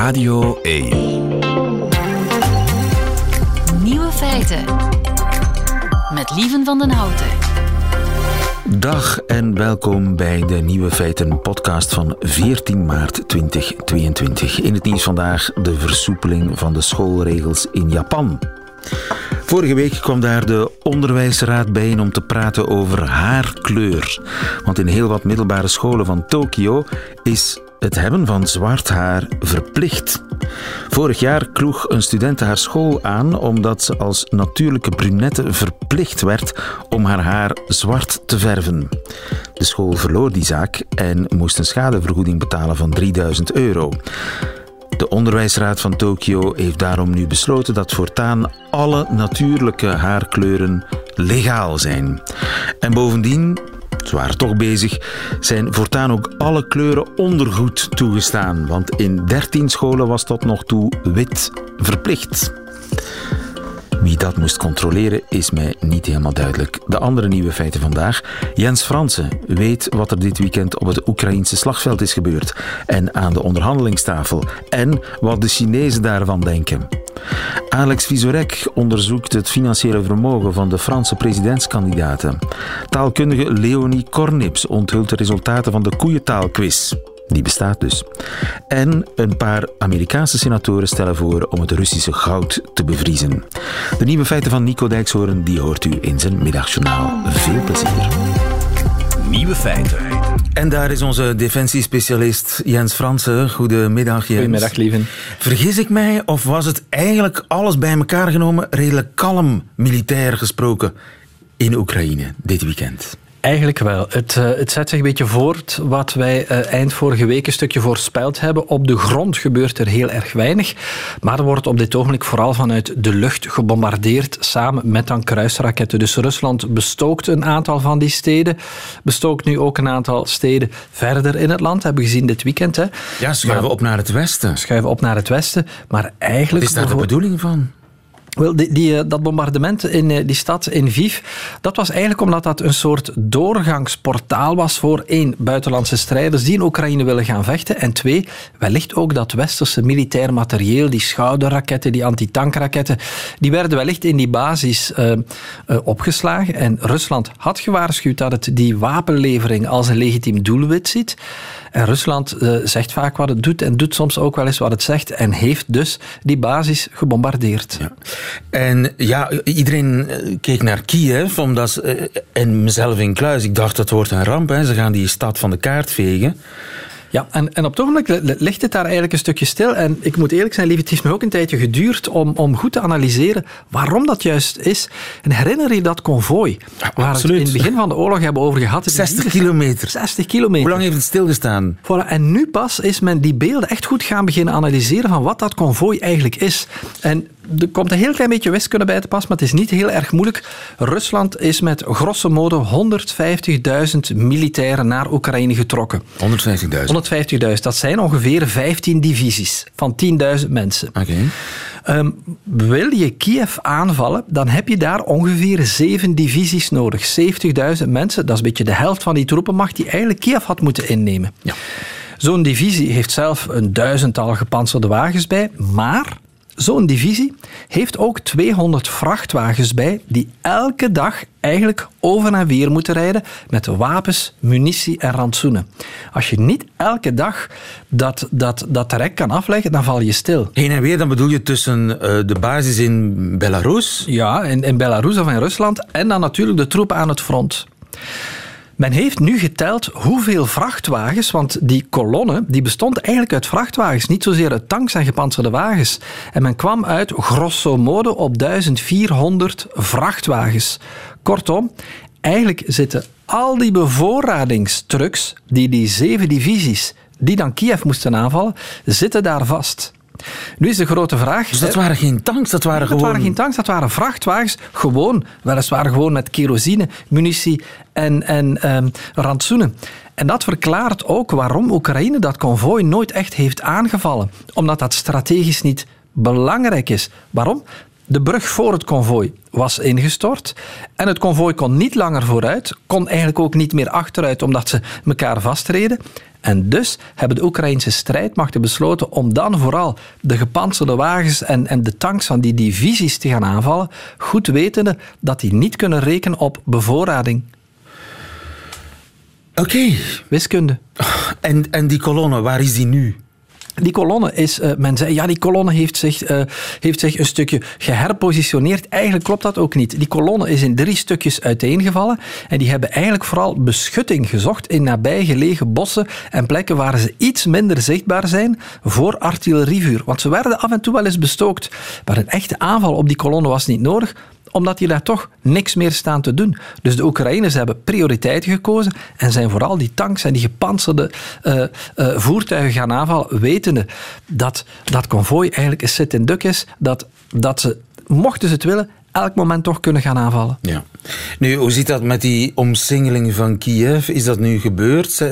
Radio 1. Nieuwe feiten. Met Lieven van den Houten. Dag en welkom bij de Nieuwe Feiten podcast van 14 maart 2022. In het nieuws vandaag de versoepeling van de schoolregels in Japan. Vorige week kwam daar de onderwijsraad bijeen om te praten over haarkleur. Want in heel wat middelbare scholen van Tokio is het hebben van zwart haar verplicht. Vorig jaar kloeg een student haar school aan omdat ze als natuurlijke brunette verplicht werd om haar haar zwart te verven. De school verloor die zaak en moest een schadevergoeding betalen van 3000 euro. De onderwijsraad van Tokio heeft daarom nu besloten dat voortaan alle natuurlijke haarkleuren legaal zijn. En bovendien ze waren toch bezig, zijn voortaan ook alle kleuren ondergoed toegestaan. Want in 13 scholen was tot nog toe wit verplicht. Wie dat moest controleren is mij niet helemaal duidelijk. De andere nieuwe feiten vandaag. Jens Fransen weet wat er dit weekend op het Oekraïnse slagveld is gebeurd en aan de onderhandelingstafel en wat de Chinezen daarvan denken. Alex Visorek onderzoekt het financiële vermogen van de Franse presidentskandidaten. Taalkundige Leonie Kornips onthult de resultaten van de koeientaalquiz. Die bestaat dus. En een paar Amerikaanse senatoren stellen voor om het Russische goud te bevriezen. De nieuwe feiten van Nico Dijkshoorn die hoort u in zijn middagjournaal. Veel plezier. Nieuwe feiten. En daar is onze defensiespecialist Jens Fransen. Goedemiddag Jens. Goedemiddag lieven. Vergis ik mij of was het eigenlijk alles bij elkaar genomen redelijk kalm militair gesproken in Oekraïne dit weekend? Eigenlijk wel. Het, uh, het zet zich een beetje voort wat wij uh, eind vorige week een stukje voorspeld hebben. Op de grond gebeurt er heel erg weinig. Maar er wordt op dit ogenblik vooral vanuit de lucht gebombardeerd. Samen met dan kruisraketten. Dus Rusland bestookt een aantal van die steden. Bestookt nu ook een aantal steden verder in het land. Hebben we gezien dit weekend. Hè. Ja, schuiven maar, op naar het westen. Schuiven op naar het westen. Maar eigenlijk. Wat is daar de bedoeling van? Wel, die, die, dat bombardement in die stad in Viv, dat was eigenlijk omdat dat een soort doorgangsportaal was voor één, buitenlandse strijders die in Oekraïne willen gaan vechten en twee, wellicht ook dat westerse militair materieel, die schouderraketten, die antitankraketten, die werden wellicht in die basis uh, opgeslagen en Rusland had gewaarschuwd dat het die wapenlevering als een legitiem doelwit ziet. En Rusland uh, zegt vaak wat het doet en doet soms ook wel eens wat het zegt en heeft dus die basis gebombardeerd. En ja, iedereen keek naar Kiev, omdat, uh, en mezelf in kluis, ik dacht dat wordt een ramp, hè. ze gaan die stad van de kaart vegen. Ja, en, en op het ogenblik ligt het daar eigenlijk een stukje stil. En ik moet eerlijk zijn, lief, het heeft me ook een tijdje geduurd om, om goed te analyseren waarom dat juist is. En herinner je dat konvooi? Ja, waar we het in het begin van de oorlog hebben over gehad. 60 kilometer. 60 kilometer. Hoe lang heeft het stilgestaan? Voilà, en nu pas is men die beelden echt goed gaan beginnen analyseren van wat dat konvooi eigenlijk is. En er komt een heel klein beetje wiskunde bij te pas, maar het is niet heel erg moeilijk. Rusland is met grosso modo 150.000 militairen naar Oekraïne getrokken. 150.000? 150.000. Dat zijn ongeveer 15 divisies van 10.000 mensen. Oké. Okay. Um, wil je Kiev aanvallen, dan heb je daar ongeveer zeven divisies nodig. 70.000 mensen, dat is een beetje de helft van die troepenmacht die eigenlijk Kiev had moeten innemen. Ja. Zo'n divisie heeft zelf een duizendtal gepantserde wagens bij, maar Zo'n divisie heeft ook 200 vrachtwagens bij die elke dag eigenlijk over en weer moeten rijden met wapens, munitie en rantsoenen. Als je niet elke dag dat, dat, dat traject kan afleggen, dan val je stil. Heen en weer, dan bedoel je tussen uh, de basis in Belarus? Ja, in, in Belarus of in Rusland en dan natuurlijk de troepen aan het front. Men heeft nu geteld hoeveel vrachtwagens, want die kolonne die bestond eigenlijk uit vrachtwagens, niet zozeer uit tanks en gepantserde wagens. En men kwam uit grosso modo op 1400 vrachtwagens. Kortom, eigenlijk zitten al die bevoorradingstrucks, die die zeven divisies, die dan Kiev moesten aanvallen, zitten daar vast. Nu is de grote vraag... Dus dat waren geen tanks, dat waren dat gewoon... Dat waren geen tanks, dat waren vrachtwagens. Gewoon, weliswaar gewoon met kerosine, munitie en, en um, rantsoenen. En dat verklaart ook waarom Oekraïne dat konvooi nooit echt heeft aangevallen. Omdat dat strategisch niet belangrijk is. Waarom? De brug voor het konvooi was ingestort en het konvooi kon niet langer vooruit, kon eigenlijk ook niet meer achteruit omdat ze elkaar vastreden. En dus hebben de Oekraïnse strijdmachten besloten om dan vooral de gepantserde wagens en, en de tanks van die divisies te gaan aanvallen, goed wetende dat die niet kunnen rekenen op bevoorrading. Oké. Wiskunde. En, en die kolonne, waar is die nu? Die kolonne is, uh, men zei, ja, die kolonne heeft zich, uh, heeft zich een stukje geherpositioneerd. Eigenlijk klopt dat ook niet. Die kolonne is in drie stukjes uiteengevallen en die hebben eigenlijk vooral beschutting gezocht in nabijgelegen bossen en plekken waar ze iets minder zichtbaar zijn voor artillerievuur. Want ze werden af en toe wel eens bestookt. Maar een echte aanval op die kolonne was niet nodig, omdat die daar toch niks meer staan te doen. Dus de Oekraïners hebben prioriteiten gekozen en zijn vooral die tanks en die gepantserde uh, uh, voertuigen gaan aanvallen, wetende dat dat konvooi eigenlijk een sit in duk is, dat, dat ze, mochten ze het willen, elk moment toch kunnen gaan aanvallen. Ja. Nu, hoe zit dat met die omsingeling van Kiev? Is dat nu gebeurd?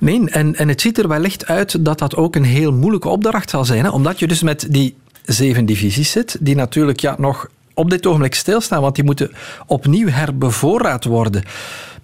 Nee, en, en het ziet er wellicht uit dat dat ook een heel moeilijke opdracht zal zijn. Hè? Omdat je dus met die zeven divisies zit, die natuurlijk ja, nog op dit ogenblik stilstaan, want die moeten opnieuw herbevoorraad worden.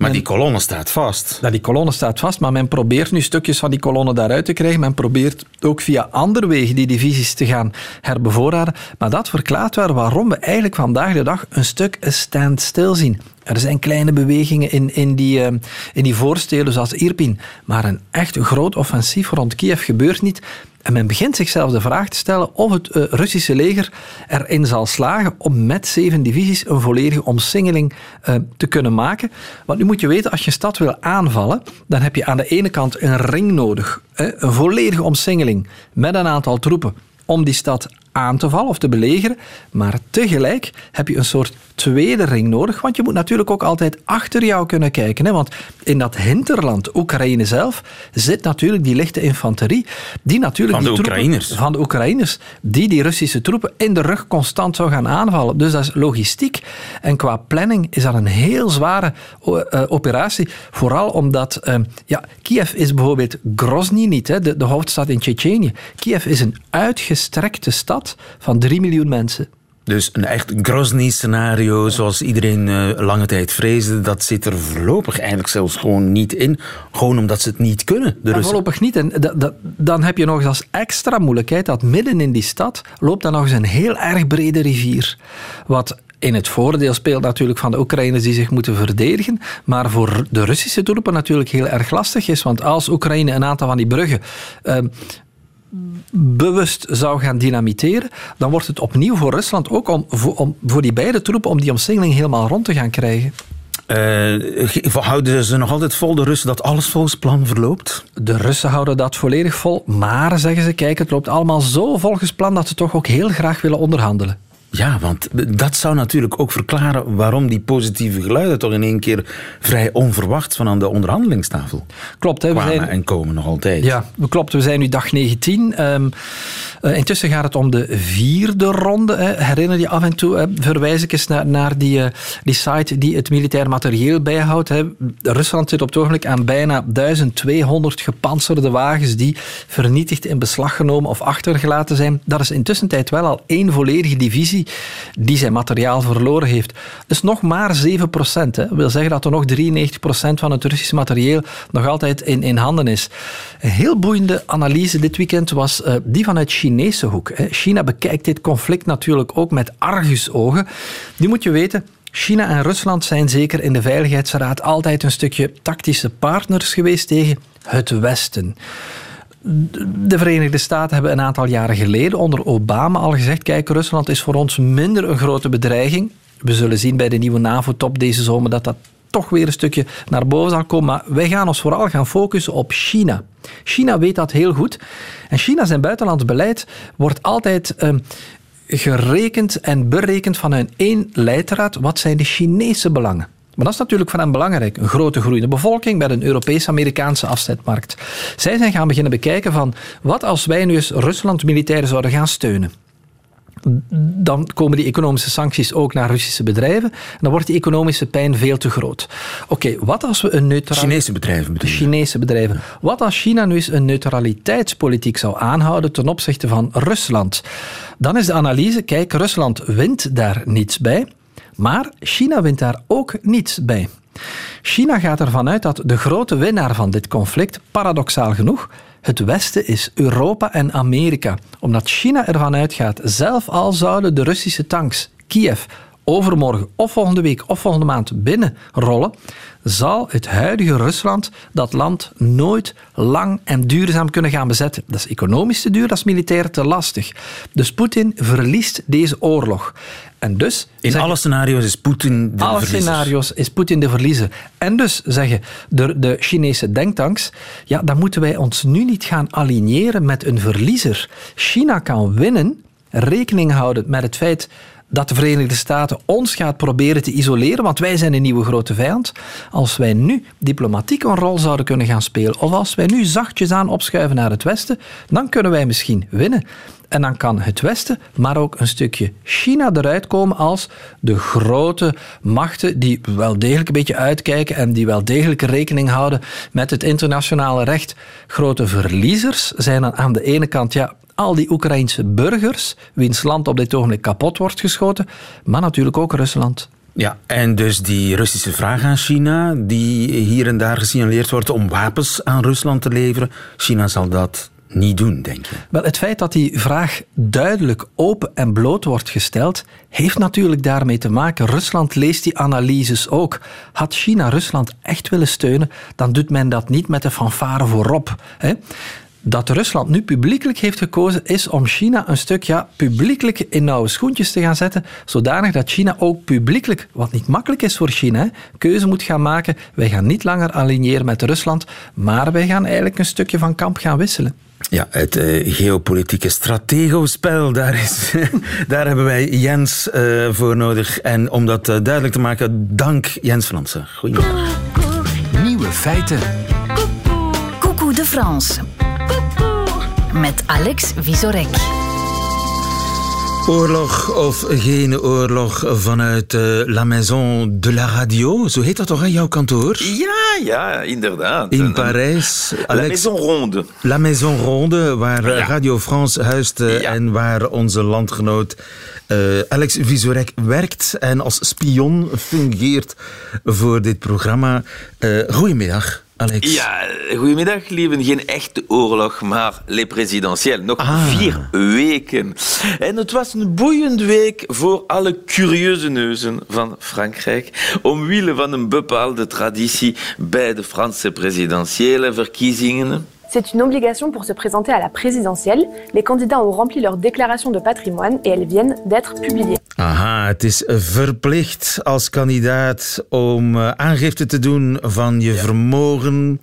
Maar die kolonne staat vast. Ja, die kolonne staat vast, maar men probeert nu stukjes van die kolonne daaruit te krijgen. Men probeert ook via andere wegen die divisies te gaan herbevoorraden. Maar dat verklaart wel waarom we eigenlijk vandaag de dag een stuk standstill zien. Er zijn kleine bewegingen in, in, die, uh, in die voorsteden zoals Irpin, maar een echt groot offensief rond Kiev gebeurt niet. En men begint zichzelf de vraag te stellen of het uh, Russische leger erin zal slagen om met zeven divisies een volledige omsingeling uh, te kunnen maken. Want nu moet je weten, als je een stad wil aanvallen, dan heb je aan de ene kant een ring nodig. Een volledige omsingeling met een aantal troepen om die stad aan te vallen of te belegeren. Maar tegelijk heb je een soort tweede ring nodig, want je moet natuurlijk ook altijd achter jou kunnen kijken. Hè? Want in dat hinterland, Oekraïne zelf, zit natuurlijk die lichte infanterie. Die natuurlijk van de die Oekraïners. Van de Oekraïners. Die die Russische troepen in de rug constant zou gaan aanvallen. Dus dat is logistiek. En qua planning is dat een heel zware uh, operatie. Vooral omdat, uh, ja, Kiev is bijvoorbeeld Grozny niet, hè? De, de hoofdstad in Tsjetsjenië. Kiev is een uitgestrekte stad van 3 miljoen mensen. Dus een echt Grozny-scenario, zoals iedereen uh, lange tijd vreesde, dat zit er voorlopig eigenlijk zelfs gewoon niet in. Gewoon omdat ze het niet kunnen, de. Voorlopig niet. En dan heb je nog eens als extra moeilijkheid dat midden in die stad loopt dan nog eens een heel erg brede rivier. Wat in het voordeel speelt natuurlijk van de Oekraïners die zich moeten verdedigen, maar voor de Russische troepen natuurlijk heel erg lastig is. Want als Oekraïne een aantal van die bruggen uh, bewust zou gaan dynamiteren, dan wordt het opnieuw voor Rusland ook om, voor, om, voor die beide troepen om die omsingeling helemaal rond te gaan krijgen. Uh, houden ze nog altijd vol, de Russen, dat alles volgens plan verloopt? De Russen houden dat volledig vol, maar zeggen ze, kijk, het loopt allemaal zo volgens plan dat ze toch ook heel graag willen onderhandelen. Ja, want dat zou natuurlijk ook verklaren waarom die positieve geluiden toch in één keer vrij onverwacht van aan de onderhandelingstafel klopt, hè, we zijn, en komen nog altijd. Ja, klopt. We zijn nu dag 19. Um, uh, intussen gaat het om de vierde ronde. Hè. Herinner je af en toe, hè, verwijs ik eens naar, naar die, uh, die site die het militair materieel bijhoudt. Hè. Rusland zit op het ogenblik aan bijna 1200 gepantserde wagens die vernietigd in beslag genomen of achtergelaten zijn. Dat is intussen tijd wel al één volledige divisie die zijn materiaal verloren heeft. Dus nog maar 7 procent. Dat wil zeggen dat er nog 93 procent van het Russische materieel nog altijd in, in handen is. Een heel boeiende analyse dit weekend was uh, die vanuit Chinese hoek. Hè. China bekijkt dit conflict natuurlijk ook met argusogen. Nu moet je weten... China en Rusland zijn zeker in de Veiligheidsraad altijd een stukje tactische partners geweest tegen het Westen. De Verenigde Staten hebben een aantal jaren geleden onder Obama al gezegd: kijk, Rusland is voor ons minder een grote bedreiging. We zullen zien bij de nieuwe NAVO-top deze zomer dat dat toch weer een stukje naar boven zal komen. Maar wij gaan ons vooral gaan focussen op China. China weet dat heel goed. En China zijn buitenlands beleid wordt altijd uh, gerekend en berekend vanuit één leidraad. Wat zijn de Chinese belangen? Maar dat is natuurlijk voor hen belangrijk. Een grote groeiende bevolking met een Europees-Amerikaanse afzetmarkt. Zij zijn gaan beginnen bekijken van wat als wij nu eens Rusland militair zouden gaan steunen dan komen die economische sancties ook naar Russische bedrijven. En dan wordt die economische pijn veel te groot. Oké, wat als we een neutrale... Chinese bedrijven bedoel Chinese bedrijven. Wat als China nu eens een neutraliteitspolitiek zou aanhouden ten opzichte van Rusland? Dan is de analyse, kijk, Rusland wint daar niets bij. Maar China wint daar ook niets bij. China gaat ervan uit dat de grote winnaar van dit conflict, paradoxaal genoeg, het Westen is Europa en Amerika. Omdat China ervan uitgaat, zelf al zouden de Russische tanks Kiev overmorgen of volgende week of volgende maand binnenrollen, zal het huidige Rusland dat land nooit lang en duurzaam kunnen gaan bezetten. Dat is economisch te duur, dat is militair te lastig. Dus Poetin verliest deze oorlog. En dus In alle scenario's is Poetin de alle verliezer. scenario's is Poetin de verliezer. En dus zeggen de, de Chinese denktanks, ja, dan moeten wij ons nu niet gaan aligneren met een verliezer. China kan winnen, rekening houden met het feit dat de Verenigde Staten ons gaat proberen te isoleren, want wij zijn een nieuwe grote vijand. Als wij nu diplomatiek een rol zouden kunnen gaan spelen, of als wij nu zachtjes aan opschuiven naar het Westen, dan kunnen wij misschien winnen. En dan kan het Westen, maar ook een stukje China eruit komen als de grote machten die wel degelijk een beetje uitkijken en die wel degelijk rekening houden met het internationale recht. Grote verliezers zijn dan aan de ene kant ja, al die Oekraïnse burgers, wiens land op dit ogenblik kapot wordt geschoten, maar natuurlijk ook Rusland. Ja, en dus die Russische vraag aan China, die hier en daar gesignaleerd wordt om wapens aan Rusland te leveren, China zal dat niet doen, denk je? Wel, het feit dat die vraag duidelijk open en bloot wordt gesteld, heeft natuurlijk daarmee te maken. Rusland leest die analyses ook. Had China Rusland echt willen steunen, dan doet men dat niet met de fanfare voorop. Hè? Dat Rusland nu publiekelijk heeft gekozen, is om China een stuk ja, publiekelijk in nauwe schoentjes te gaan zetten, zodanig dat China ook publiekelijk, wat niet makkelijk is voor China, hè, keuze moet gaan maken. Wij gaan niet langer aligneren met Rusland, maar wij gaan eigenlijk een stukje van kamp gaan wisselen. Ja, het eh, geopolitieke strategospel, daar, is, daar hebben wij Jens eh, voor nodig. En om dat eh, duidelijk te maken, dank Jens Fransen. Goedemiddag. Nieuwe feiten. Coucou de France. Met Alex Visorek. Oorlog of geen oorlog vanuit eh, La Maison de la Radio, zo heet dat toch aan jouw kantoor? Ja, ja, inderdaad. In Parijs. La Maison Ronde. La Maison Ronde, waar eh, Ja. Radio France huist eh, Ja. en waar onze landgenoot eh, Alex Visorek werkt en als spion fungeert voor dit programma. Eh goedemiddag, Alex. Ja, goedemiddag, lieven. Geen echte oorlog, maar les présidentielles. Nog Ah. vier weken. En het was een boeiende week voor alle curieuze neuzen van Frankrijk. Omwille van een bepaalde traditie bij de Franse presidentiële verkiezingen. C'est une obligation pour se présenter à la présidentielle. Les candidats ont rempli leur déclaration de patrimoine et elles viennent d'être publiées. Aha, het is verplicht als kandidaat om eh, aangifte te doen van je vermogen.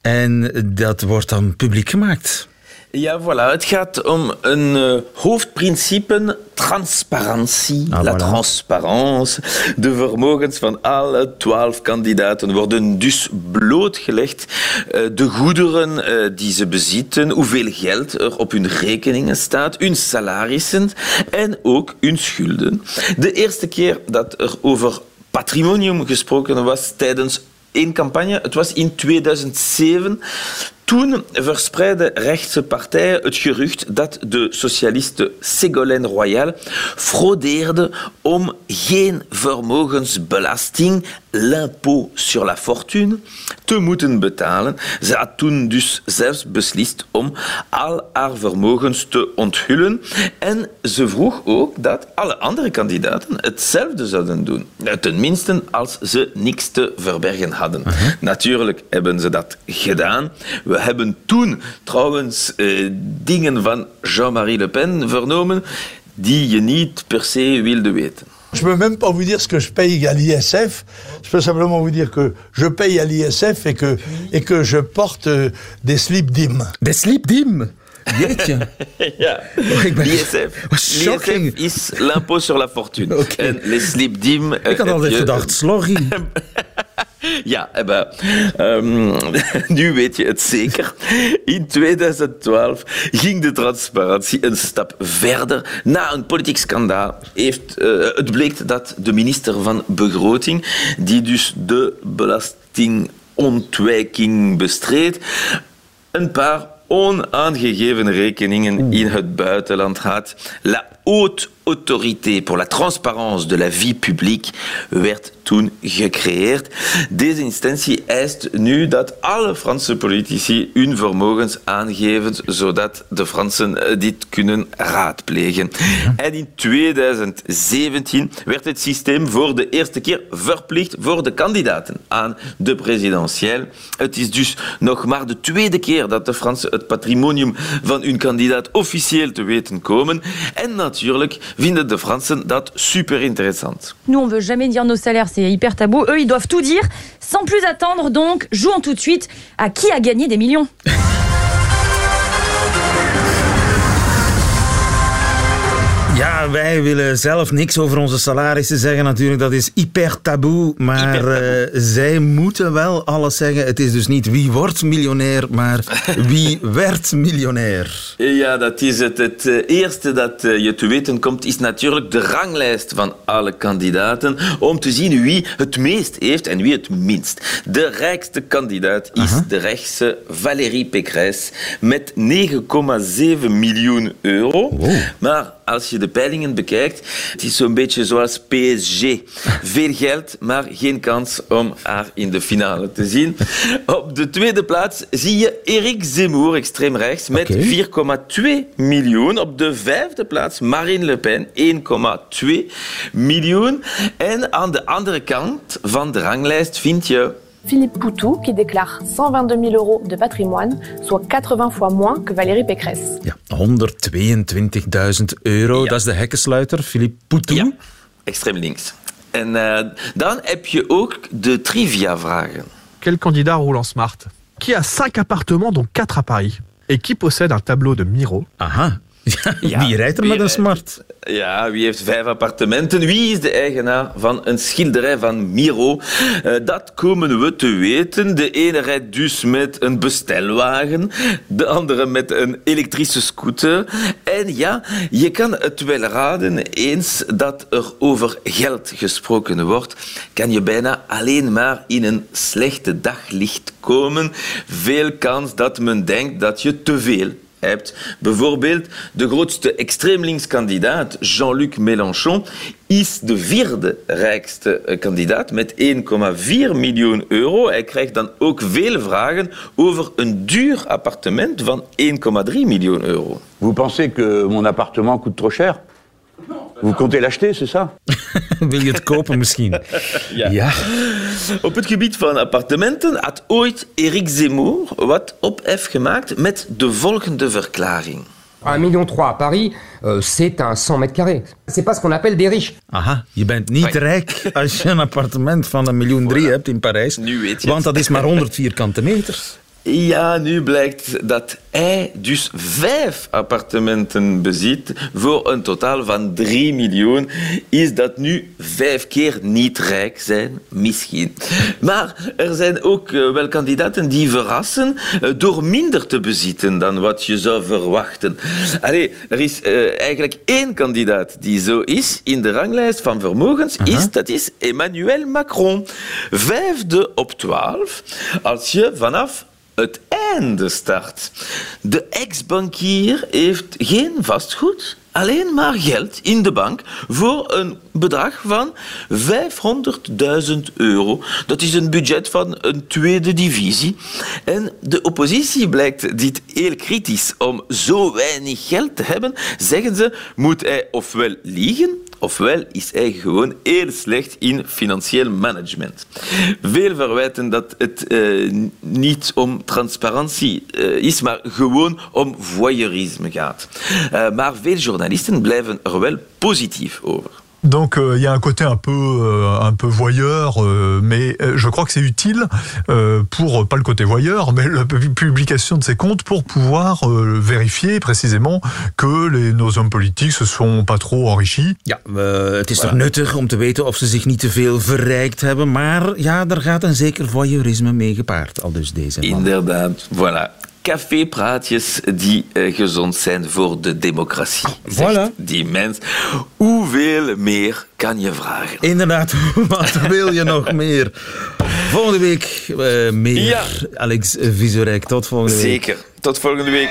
En dat wordt dan publiek gemaakt. Ja, voilà. Het gaat om een eh, hoofdprincipe, transparantie. Ah, la voilà. transparance. De vermogens van alle twaalf kandidaten worden dus blootgelegd. Eh, de goederen eh, die ze bezitten, hoeveel geld er op hun rekeningen staat, hun salarissen en ook hun schulden. De eerste keer dat er over patrimonium gesproken was tijdens één campagne. Het was in 2007. Toen verspreidden rechtse partijen het gerucht dat de socialiste Ségolène Royal fraudeerde om geen vermogensbelasting, l'impôt sur la fortune, te moeten betalen. Ze had toen dus zelfs beslist om al haar vermogens te onthullen. En ze vroeg ook dat alle andere kandidaten hetzelfde zouden doen. Tenminste, als ze niks te verbergen hadden. Natuurlijk hebben ze dat gedaan. We hebben toen trouwens eh, dingen van Jean-Marie Le Pen vernomen die je niet per se wilde weten. Je ne peux même pas vous dire ce que je paye à l'ISF. Je peux simplement vous dire que je paye à l'ISF et que, et que je porte euh, des slips d'hymne. De sleepdim. Jeetje. Ja, ben- shocking. L'ISF is l'impôt sur la fortune. Oké. En les slipdim... eh, Ik had heb altijd je- gedacht, slorry. Ja, eh ehm, nu weet je het zeker. In 2012 ging de transparantie een stap verder. Na een politiek schandaal heeft, eh, het bleek dat de minister van Begroting, die dus de belastingontwijking bestreed, een paar onaangegeven rekeningen in het buitenland had. La haute Autorité pour la transparance de la vie publique werd toen gecreëerd. Deze instantie eist nu dat alle Franse politici hun vermogens aangeven, zodat de Fransen eh, dit kunnen raadplegen. En in 2017 werd het systeem voor de eerste keer verplicht voor de kandidaten aan de presidentieel. Het is dus nog maar de tweede keer dat de Fransen het patrimonium van hun kandidaat officieel te weten komen. En natuurlijk vinden de Fransen dat super interessant. Nous, on veut jamais dire nos salaires, c'est hyper tabou. Eux, ils doivent tout dire. Sans plus attendre, donc, jouons tout de suite à qui a gagné des millions. Ja, wij willen zelf niks over onze salarissen zeggen natuurlijk. Dat is hyper taboe. Maar Hyper taboe. eh, zij moeten wel alles zeggen. Het is dus niet wie wordt miljonair, maar wie werd miljonair. Ja, dat is het. Het eh, eerste dat eh, je te weten komt, is natuurlijk de ranglijst van alle kandidaten. Om te zien wie het meest heeft en wie het minst. De rijkste kandidaat is de rechtse Valérie Pécresse met 9,7 miljoen euro. Maar als je de peilingen bekijkt, het is zo'n beetje zoals PSG. Veel geld, maar geen kans om haar in de finale te zien. Op de tweede plaats zie je Eric Zemmour, extreem rechts, met Oké. 4,2 miljoen. Op de vijfde plaats Marine Le Pen, 1,2 miljoen. En aan de andere kant van de ranglijst vind je Philippe Poutou, qui déclare 122 000 euros de patrimoine, soit 80 fois moins que Valérie Pécresse. Ja, 122.000 euro. Ja. Dat is de hekkensluiter, Philippe Poutou. Ja, extreem links. En eh, dan heb je ook de trivia-vragen. Quel candidat roule en smart? Qui a 5 appartements, dont 4 à Paris? Et qui possède un tableau de Miro? Aha. Ja, wie rijdt er met een rijdt- smart? Ja, wie heeft vijf appartementen? Wie is de eigenaar van een schilderij van Miro? Eh, dat komen we te weten. De ene rijdt dus met een bestelwagen, de andere met een elektrische scooter. En ja, je kan het wel raden, eens dat er over geld gesproken wordt, kan je bijna alleen maar in een slechte daglicht komen. Veel kans dat men denkt dat je te veel hebt. Bijvoorbeeld de grootste extreemlinkskandidaat, Jean-Luc Mélenchon, is de vierde rijkste eh, kandidaat met 1,4 miljoen euro. Hij krijgt dan ook veel vragen over een duur appartement van 1,3 miljoen euro. Vous pensez que mon appartement coûte trop cher Vous comptez l'acheter, c'est ça Wil je het kopen misschien? ja. Op het gebied van appartementen had ooit Eric Zemmour wat ophef gemaakt met de volgende verklaring. 1,3 million à Paris, euh, c'est un 100 mètres carrés. C'est pas ce qu'on appelle des riches. Aha, je bent niet Fijn. rijk als je een appartement van een miljoen drie hebt in Parijs. Nu weet je Want dat is maar 100 vierkante meters. Ja, nu blijkt dat hij dus vijf appartementen bezit voor een totaal van 3 miljoen. Is dat nu vijf keer niet rijk zijn? Misschien. Maar er zijn ook eh, wel kandidaten die verrassen eh, door minder te bezitten dan wat je zou verwachten. Allee, er is eh, eigenlijk één kandidaat die zo is in de ranglijst van vermogens, is, dat is Emmanuel Macron. Vijfde op twaalf. Als je vanaf het einde start. De ex-bankier heeft geen vastgoed, alleen maar geld in de bank voor een bedrag van 500.000 euro. Dat is een budget van een tweede divisie. En de oppositie blijkt dit heel kritisch. Om zo weinig geld te hebben, zeggen ze, moet hij ofwel liegen Ofwel is hij gewoon heel slecht in financieel management. Veel verwijten dat het eh, niet om transparantie eh, is, maar gewoon om voyeurisme gaat. Eh, maar veel journalisten blijven er wel positief over. Donc euh, il y a un côté un peu, euh, un peu voyeur, euh, mais euh, je crois que c'est utile euh, pour, pas le côté voyeur, mais la pu- publication de ces comptes pour pouvoir euh, vérifier précisément que les, nos hommes politiques se sont pas trop enrichis. Ja, eh, het is toch nuttig om te weten of ze zich niet te veel verrijkt hebben. Maar ja, er gaat een zeker voyeurisme mee gepaard. Al dus deze man. Inderdaad, voilà. Cafépraatjes die eh, gezond zijn voor de democratie. Zegt Voilà. die mens. Hoeveel meer kan je vragen? Inderdaad, wat wil je nog meer? Volgende week eh, meer. Ja. Alex Visorek, tot volgende week. Zeker. Tot volgende week.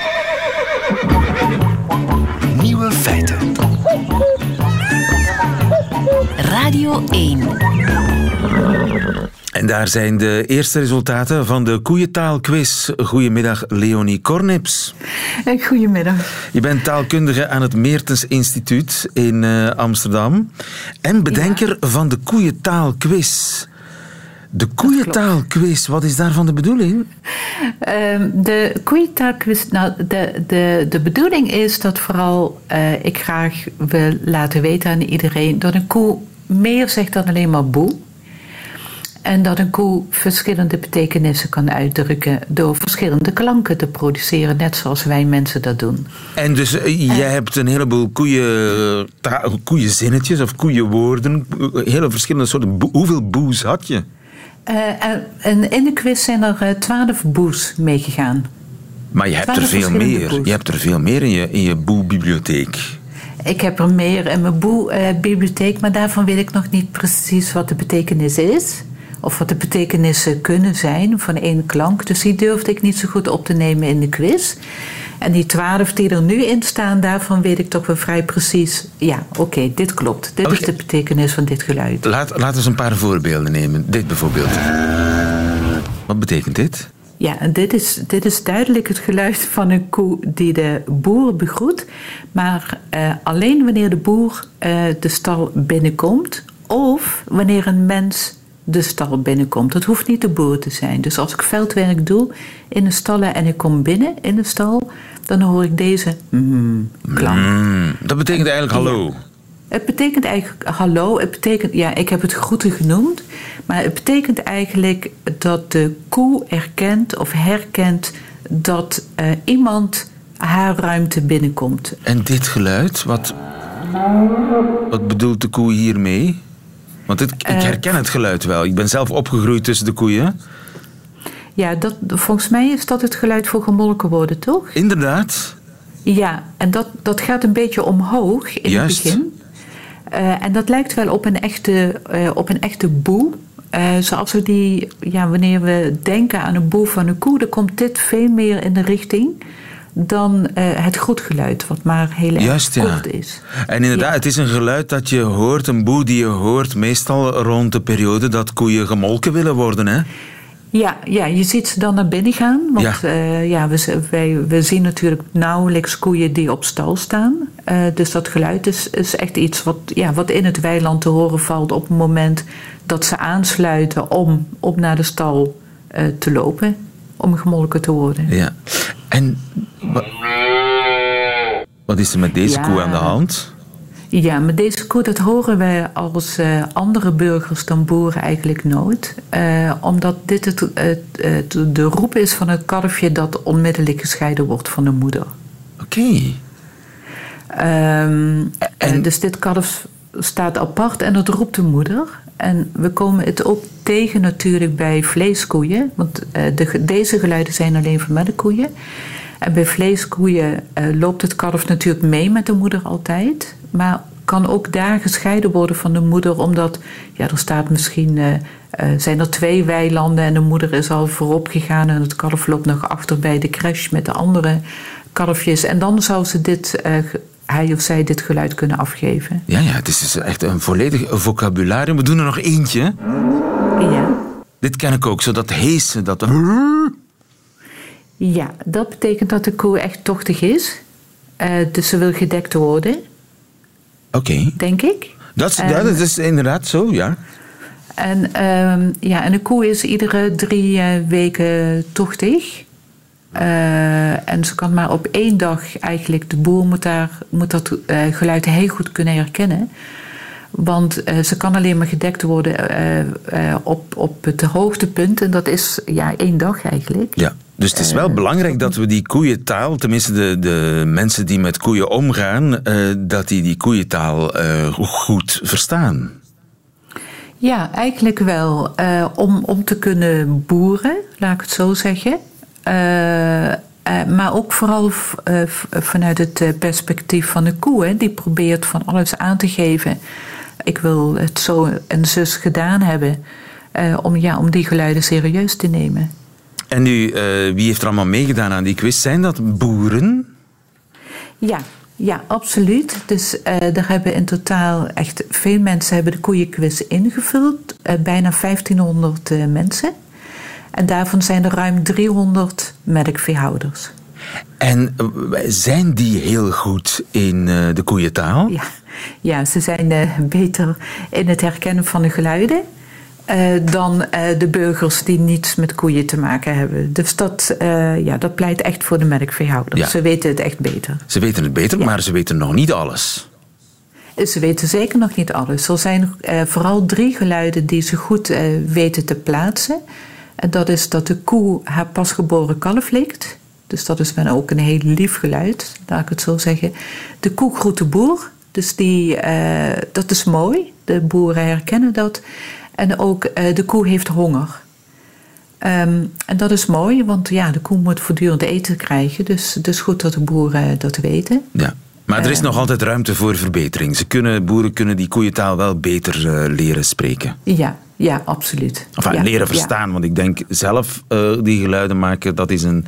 Nieuwe feiten. Radio 1. En daar zijn de eerste resultaten van de koeientaalquiz. Goedemiddag, Leonie Kornips. Goedemiddag. Je bent taalkundige aan het Meertens Instituut in uh, Amsterdam en bedenker ja. van de koeientaalquiz. De koeientaalquiz, wat is daarvan de bedoeling? Uh, de koeientaalquiz, nou, de, de, de bedoeling is dat vooral uh, ik graag wil laten weten aan iedereen dat een koe meer zegt dan alleen maar boe. En dat een koe verschillende betekenissen kan uitdrukken door verschillende klanken te produceren, net zoals wij mensen dat doen. En dus uh, jij hebt een heleboel koeien, koeienzinnetjes of koeienwoorden, hele verschillende soorten. Hoeveel boes had je? Uh, en in de quiz zijn er twaalf boes meegegaan. Maar je hebt er veel meer. Boes. Je hebt er veel meer in je, in je boe-bibliotheek. Ik heb er meer in mijn boe-bibliotheek, maar daarvan weet ik nog niet precies wat de betekenis is. Of wat de betekenissen kunnen zijn van één klank. Dus die durfde ik niet zo goed op te nemen in de quiz. En die twaalf die er nu in staan, daarvan weet ik toch wel vrij precies. Ja, oké, okay, dit klopt. Dit okay. is de betekenis van dit geluid. Laat, laten we een paar voorbeelden nemen. Dit bijvoorbeeld. Wat betekent dit? Ja, en dit is, dit is duidelijk het geluid van een koe die de boer begroet. Maar uh, alleen wanneer de boer uh, de stal binnenkomt. Of wanneer een mens de stal binnenkomt. Het hoeft niet de boer te zijn. Dus als ik veldwerk doe in de stallen en ik kom binnen in de stal, dan hoor ik deze mm, klank. Mm, dat betekent eigenlijk hallo. Ja. Het betekent eigenlijk hallo. Het betekent, ja, ik heb het groeten genoemd. Maar het betekent eigenlijk dat de koe erkent of herkent dat uh, iemand haar ruimte binnenkomt. En dit geluid, wat, wat bedoelt de koe hiermee? Want ik herken het geluid wel. Ik ben zelf opgegroeid tussen de koeien. Ja, dat, volgens mij is dat het geluid voor gemolken worden, toch? Inderdaad. Ja, en dat, dat gaat een beetje omhoog in Juist. het begin. Uh, en dat lijkt wel op een echte, uh, op een echte boe. Uh, zoals we die, ja, wanneer we denken aan een boe van een koe, dan komt dit veel meer in de richting dan uh, het groetgeluid, wat maar heel erg Juist, ja. is. En inderdaad, ja. het is een geluid dat je hoort, een boe die je hoort, meestal rond de periode dat koeien gemolken willen worden, hè? Ja, ja, je ziet ze dan naar binnen gaan. Want ja. Uh, ja, we, wij, we zien natuurlijk nauwelijks koeien die op stal staan. Uh, dus dat geluid is, is echt iets wat, ja, wat in het weiland te horen valt op het moment dat ze aansluiten om op naar de stal uh, te lopen. Om gemolken te worden. Ja. En wat is er met deze ja. koe aan de hand? Ja, met deze koe, dat horen wij als uh, andere burgers dan boeren eigenlijk nooit. Uh, omdat dit het, het, het, de roep is van het kalfje dat onmiddellijk gescheiden wordt van de moeder. Oké. Okay. Um, en... Dus dit kalf staat apart en dat roept de moeder. En we komen het ook tegen natuurlijk bij vleeskoeien. Want uh, de, deze geluiden zijn alleen voor melkkoeien. En bij vleeskoeien uh, loopt het kalf natuurlijk mee met de moeder altijd. Maar kan ook daar gescheiden worden van de moeder, omdat ja, er staat misschien. Uh, zijn er twee weilanden en de moeder is al voorop gegaan en het kalf loopt nog achter bij de crash met de andere kalfjes. En dan zou ze dit, hij of zij dit geluid kunnen afgeven. Ja, ja, het is dus echt een volledig vocabularium. We doen er nog eentje. Ja. Dit ken ik ook, zo dat heese, dat... Ja, dat betekent dat de koe echt tochtig is. Uh, dus ze wil gedekt worden. Oké. Okay. Denk ik. Dat dat is inderdaad zo, ja. En, uh, ja, en een koe is iedere drie uh, weken tochtig. Uh, en ze kan maar op één dag eigenlijk, de boer moet, daar, moet dat geluid heel goed kunnen herkennen. Want uh, ze kan alleen maar gedekt worden op, op het hoogtepunt. En dat is ja, één dag eigenlijk. Ja, dus het is wel belangrijk dat we die koeientaal, tenminste de, de mensen die met koeien omgaan, dat die die koeientaal goed verstaan. Ja, eigenlijk wel. om, om te kunnen boeren, laat ik het zo zeggen. Maar ook vooral vanuit het perspectief van de koe. Hè, die probeert van alles aan te geven ik wil het zo en zus gedaan hebben. Uh, om, ja, om die geluiden serieus te nemen. En nu, wie heeft er allemaal meegedaan aan die quiz? Zijn dat boeren? Ja, Ja, absoluut. Dus er hebben in totaal echt veel mensen hebben de koeienquiz ingevuld. Bijna 1500 uh, mensen. En daarvan zijn er ruim 300 melkveehouders. En zijn die heel goed in de koeientaal? Ja, ja ze zijn beter in het herkennen van de geluiden. Dan de burgers die niets met koeien te maken hebben. Dus dat, ja, dat pleit echt voor de melkveehouders. Ja. Ze weten het echt beter. Ze weten het beter, ja. maar ze weten nog niet alles. Ze weten zeker nog niet alles. Er zijn vooral drie geluiden die ze goed weten te plaatsen. En dat is dat de koe haar pasgeboren kalf likt. Dus dat is ook een heel lief geluid, laat ik het zo zeggen. De koe groet de boer. Dus die, dat is mooi. De boeren herkennen dat. En ook uh, de koe heeft honger. Um, en dat is mooi, want ja, de koe moet voortdurend eten krijgen. Dus het is goed dat de boeren dat weten. Ja. Maar er is uh, nog altijd ruimte voor verbetering. Ze kunnen, boeren kunnen die koeientaal wel beter uh, leren spreken. Ja, ja absoluut. Enfin, ja, leren verstaan, ja. want ik denk zelf die geluiden maken, dat is een...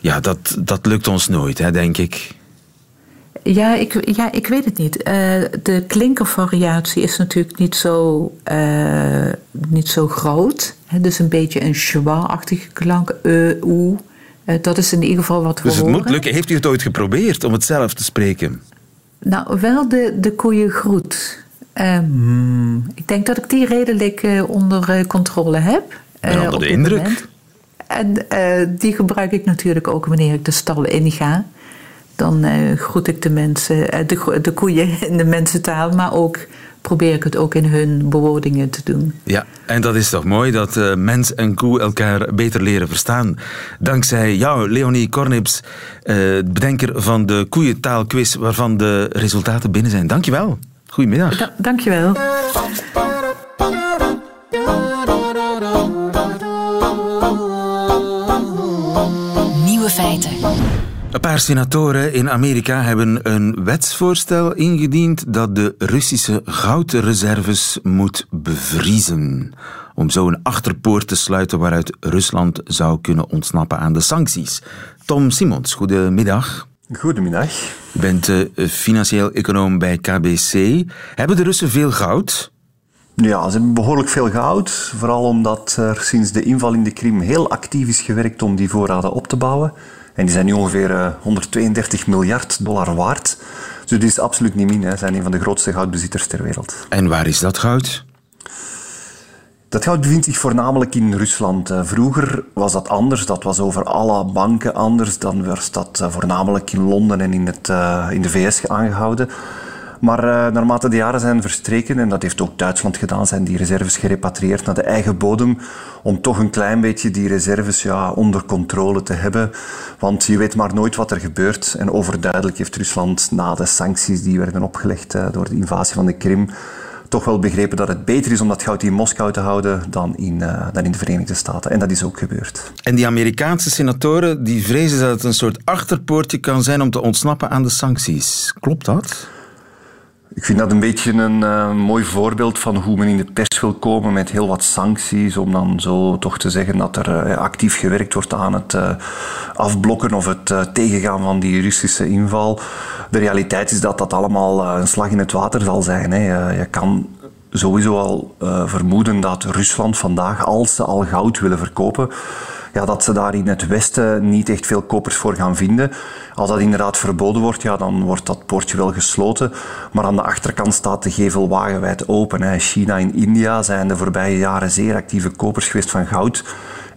Ja, dat, dat lukt ons nooit, hè, denk ik. Ja, ik, ja, ik weet het niet. Uh, de klinkervariatie is natuurlijk niet zo, uh, niet zo groot. He, dus een beetje een schwa-achtige klank. E, oe. Dat is in ieder geval wat we Dus het horen. moet lukken. Heeft u het ooit geprobeerd om het zelf te spreken? Nou, wel de, de koeiengroet. Hmm. Ik denk dat ik die redelijk onder controle heb. En onder de indruk. Moment. En die gebruik ik natuurlijk ook wanneer ik de stal inga dan uh, groet ik de mensen, uh, de, de koeien in de mensentaal, maar ook probeer ik het ook in hun bewoordingen te doen. Ja, en dat is toch mooi dat uh, mens en koe elkaar beter leren verstaan. Dankzij jou, Leonie Kornips, bedenker van de koeientaalquiz, waarvan de resultaten binnen zijn. Dankjewel. Goedemiddag. Da dankjewel. Nieuwe feiten. Een paar senatoren in Amerika hebben een wetsvoorstel ingediend dat de Russische goudreserves moet bevriezen. Om zo een achterpoort te sluiten waaruit Rusland zou kunnen ontsnappen aan de sancties. Tom Simons, goedemiddag. Goedemiddag. U bent uh, financieel econoom bij KBC. Hebben de Russen veel goud? Ja, ze hebben behoorlijk veel goud. Vooral omdat er sinds de inval in de Krim heel actief is gewerkt om die voorraden op te bouwen. En die zijn nu ongeveer uh, 132 miljard dollar waard. Dus die is absoluut niet min. Ze zijn een van de grootste goudbezitters ter wereld. En waar is dat goud? Dat goud bevindt zich voornamelijk in Rusland. Uh, vroeger was dat anders. Dat was over alle banken anders. Dan was dat uh, voornamelijk in Londen en in, het, uh, in de VS aangehouden. Maar naarmate de jaren zijn verstreken, en dat heeft ook Duitsland gedaan, zijn die reserves gerepatrieerd naar de eigen bodem om toch een klein beetje die reserves ja, onder controle te hebben. Want je weet maar nooit wat er gebeurt. En overduidelijk heeft Rusland na de sancties die werden opgelegd door de invasie van de Krim toch wel begrepen dat het beter is om dat goud in Moskou te houden dan in, uh, dan in de Verenigde Staten. En dat is ook gebeurd. En die Amerikaanse senatoren die vrezen dat het een soort achterpoortje kan zijn om te ontsnappen aan de sancties. Klopt dat? Ik vind dat een beetje een uh, mooi voorbeeld van hoe men in de pers wil komen met heel wat sancties, om dan zo toch te zeggen dat er uh, actief gewerkt wordt aan het uh, afblokken of het tegengaan van die Russische inval. De realiteit is dat dat allemaal een slag in het water zal zijn. Hè. je kan sowieso al vermoeden dat Rusland vandaag, als ze al goud willen verkopen, ja, dat ze daar in het Westen niet echt veel kopers voor gaan vinden. Als dat inderdaad verboden wordt, ja, dan wordt dat poortje wel gesloten. Maar aan de achterkant staat de gevel wagenwijd open. Hè. China en India zijn de voorbije jaren zeer actieve kopers geweest van goud.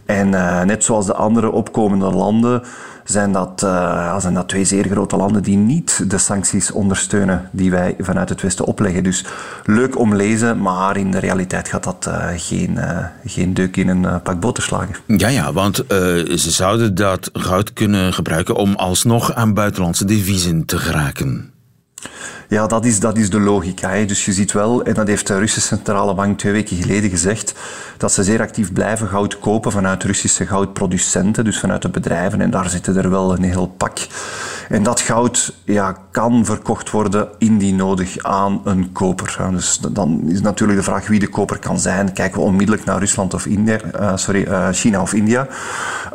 En uh, net zoals de andere opkomende landen zijn dat, uh, zijn dat twee zeer grote landen die niet de sancties ondersteunen die wij vanuit het Westen opleggen. Dus leuk om lezen, maar in de realiteit gaat dat uh, geen, uh, geen deuk in een pak boter slagen. Ja, ja, want ze zouden dat goud kunnen gebruiken om alsnog aan buitenlandse deviezen te geraken. Ja, dat is, dat is de logica. Hè. Dus je ziet wel, en dat heeft de Russische Centrale Bank twee weken geleden gezegd, dat ze zeer actief blijven goud kopen vanuit Russische goudproducenten, dus vanuit de bedrijven. En daar zitten er wel een heel pak. En dat goud ja, kan verkocht worden indien nodig aan een koper. Dus dan is natuurlijk de vraag wie de koper kan zijn. Kijken we onmiddellijk naar Rusland of India, uh, sorry, uh, China of India.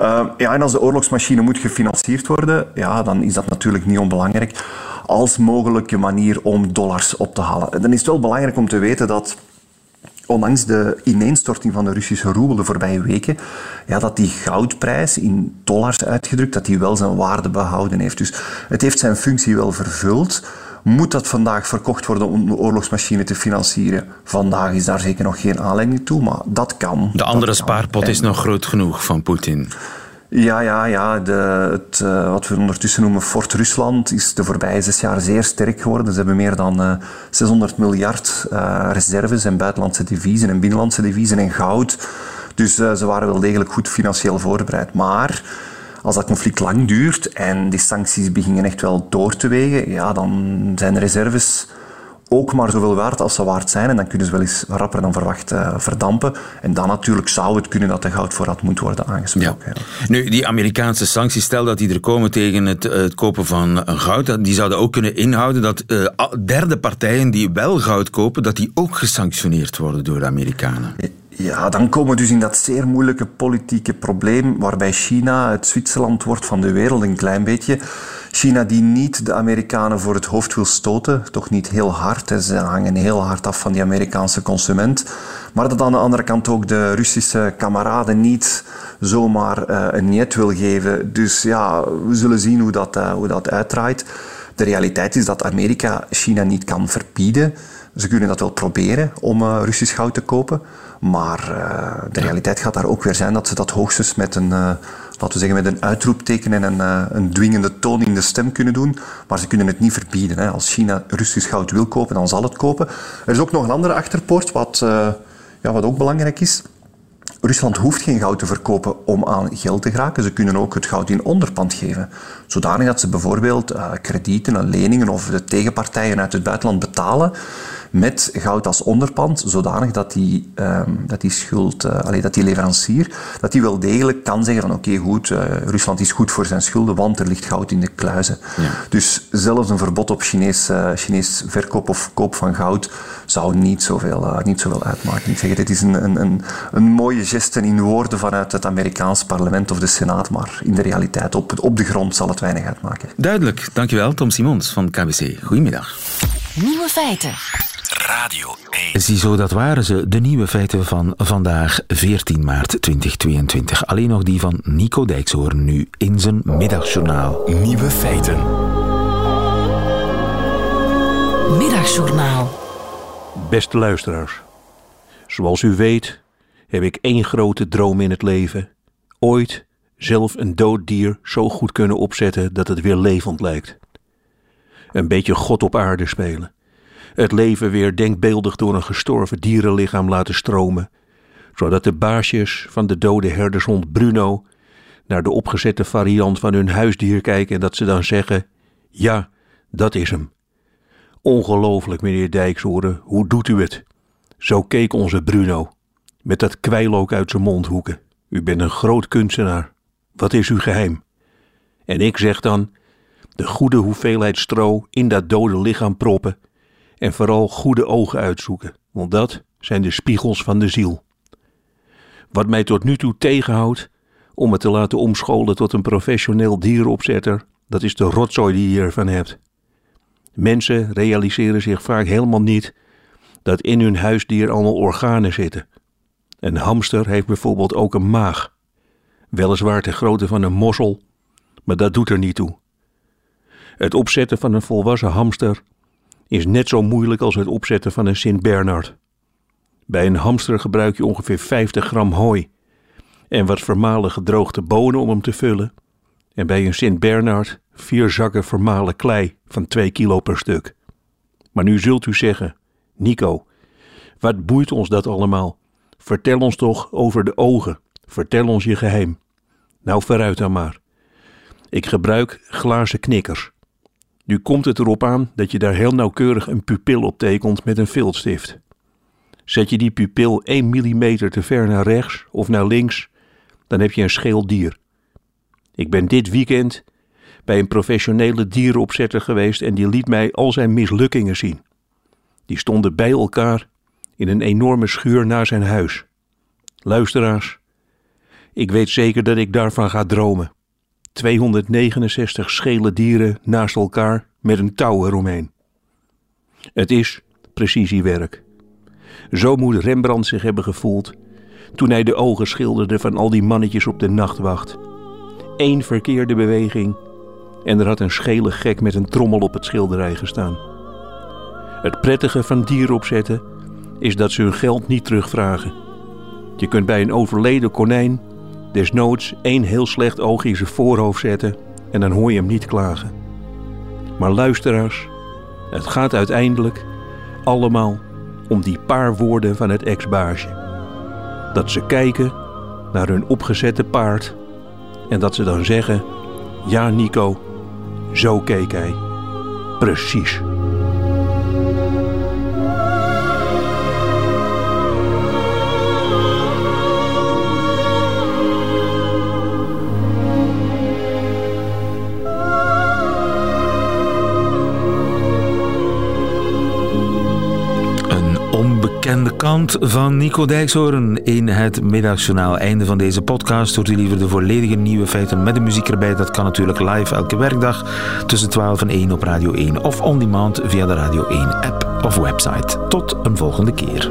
Uh, ja, en als de oorlogsmachine moet gefinancierd worden, ja, dan is dat natuurlijk niet onbelangrijk. Als mogelijke manier om dollars op te halen. En dan is het wel belangrijk om te weten dat ondanks de ineenstorting van de Russische roebel de voorbije weken, ja, dat die goudprijs in dollars uitgedrukt, dat die wel zijn waarde behouden heeft. Dus het heeft zijn functie wel vervuld. Moet dat vandaag verkocht worden om de oorlogsmachine te financieren? Vandaag is daar zeker nog geen aanleiding toe, maar dat kan. De andere spaarpot is nog groot genoeg van Poetin. Ja, ja, ja. De, het, uh, wat we ondertussen noemen Fort Rusland is de voorbije zes jaar zeer sterk geworden. Ze hebben meer dan uh, 600 miljard uh, reserves en buitenlandse deviezen en binnenlandse deviezen en goud. Dus ze waren wel degelijk goed financieel voorbereid. Maar als dat conflict lang duurt en die sancties beginnen echt wel door te wegen, ja, dan zijn de reserves ook maar zoveel waard als ze waard zijn. En dan kunnen ze wel eens rapper dan verwacht uh, verdampen. En dan natuurlijk zou het kunnen dat de goudvoorraad moet worden aangesproken. Ja. Nu, die Amerikaanse sancties, stel dat die er komen tegen het, het kopen van goud, die zouden ook kunnen inhouden dat uh, derde partijen die wel goud kopen, dat die ook gesanctioneerd worden door de Amerikanen. Ja, dan komen we dus in dat zeer moeilijke politieke probleem waarbij China het Zwitserland wordt van de wereld een klein beetje. China die niet de Amerikanen voor het hoofd wil stoten, toch niet heel hard. Ze hangen heel hard af van die Amerikaanse consument. Maar dat aan de andere kant ook de Russische kameraden niet zomaar uh, een niet wil geven. Dus ja, we zullen zien hoe dat, uh, hoe dat uitdraait. De realiteit is dat Amerika China niet kan verbieden. Ze kunnen dat wel proberen om uh, Russisch goud te kopen. Maar uh, de realiteit gaat daar ook weer zijn dat ze dat hoogstens met een, uh, laten we zeggen, met een uitroepteken en een, uh, een dwingende toon in de stem kunnen doen. Maar ze kunnen het niet verbieden. Hè. Als China Russisch goud wil kopen, dan zal het kopen. Er is ook nog een andere achterpoort, wat, ja, wat ook belangrijk is. Rusland hoeft geen goud te verkopen om aan geld te geraken. Ze kunnen ook het goud in onderpand geven. Zodanig dat ze bijvoorbeeld kredieten en leningen of de tegenpartijen uit het buitenland betalen met goud als onderpand, zodanig dat die, um, dat die schuld, uh, allee, dat die leverancier, dat die wel degelijk kan zeggen van oké okay, goed, uh, Rusland is goed voor zijn schulden, want er ligt goud in de kluizen. Ja. Dus zelfs een verbod op Chinees, uh, Chinees verkoop of koop van goud zou niet zoveel, niet zoveel uitmaken. Ik zeg, dit is een, een, een, een mooie geste in woorden vanuit het Amerikaans parlement of de Senaat, maar in de realiteit op, op de grond zal het weinig uitmaken. Duidelijk. Dankjewel, Tom Simons van KBC. Goedemiddag. Nieuwe feiten. Radio 1. Ziezo, dat waren ze, de nieuwe feiten van vandaag, 14 maart 2022. Alleen nog die van Nico Dijkshoorn nu in zijn middagjournaal. Nieuwe feiten. Middagjournaal. Beste luisteraars, zoals u weet heb ik één grote droom in het leven. Ooit zelf een dood dier zo goed kunnen opzetten dat het weer levend lijkt. Een beetje God op aarde spelen het leven weer denkbeeldig door een gestorven dierenlichaam laten stromen, zodat de baasjes van de dode herdershond Bruno naar de opgezette variant van hun huisdier kijken en dat ze dan zeggen: Ja, dat is hem. Ongelooflijk, meneer Dijkshoorn, hoe doet u het? Zo keek onze Bruno, met dat kwijlook uit zijn mondhoeken. U bent een groot kunstenaar. Wat is uw geheim? En ik zeg dan: de goede hoeveelheid stro in dat dode lichaam proppen en vooral goede ogen uitzoeken, want dat zijn de spiegels van de ziel. Wat mij tot nu toe tegenhoudt om me te laten omscholen tot een professioneel dierenopzetter, dat is de rotzooi die je ervan hebt. Mensen realiseren zich vaak helemaal niet dat in hun huisdier allemaal organen zitten. Een hamster heeft bijvoorbeeld ook een maag. Weliswaar de grootte van een mossel, maar dat doet er niet toe. Het opzetten van een volwassen hamster is net zo moeilijk als het opzetten van een Sint-Bernard. Bij een hamster gebruik je ongeveer 50 gram hooi en wat vermalen gedroogde bonen om hem te vullen. En bij een Sint-Bernard vier zakken vermalen klei van 2 kilo per stuk. Maar nu zult u zeggen, Nico, wat boeit ons dat allemaal? Vertel ons toch over de ogen. Vertel ons je geheim. Nou, vooruit dan maar. Ik gebruik glazen knikkers. Nu komt het erop aan dat je daar heel nauwkeurig een pupil op tekent met een viltstift. Zet je die pupil 1 mm te ver naar rechts of naar links, dan heb je een scheel dier. Ik ben dit weekend bij een professionele dierenopzetter geweest en die liet mij al zijn mislukkingen zien. Die stonden bij elkaar in een enorme schuur naar zijn huis. Luisteraars, ik weet zeker dat ik daarvan ga dromen. 269 schele dieren naast elkaar met een touw eromheen. Het is precisiewerk. Zo moet Rembrandt zich hebben gevoeld toen hij de ogen schilderde van al die mannetjes op de nachtwacht. Eén verkeerde beweging en er had een schele gek met een trommel op het schilderij gestaan. Het prettige van dieren opzetten is dat ze hun geld niet terugvragen. Je kunt bij een overleden konijn desnoods één heel slecht oog in zijn voorhoofd zetten en dan hoor je hem niet klagen. Maar luisteraars, het gaat uiteindelijk allemaal om die paar woorden van het ex-baasje. Dat ze kijken naar hun opgezette paard en dat ze dan zeggen: Ja, Nico, zo keek hij. Precies. Onbekende kant van Nico Dijkshoorn in het middagjournaal. Einde van deze podcast. Hoort u liever de volledige nieuwe feiten met de muziek erbij? Dat kan natuurlijk live elke werkdag tussen 12 en 1 op Radio 1 of on demand via de Radio 1 app of website. Tot een volgende keer.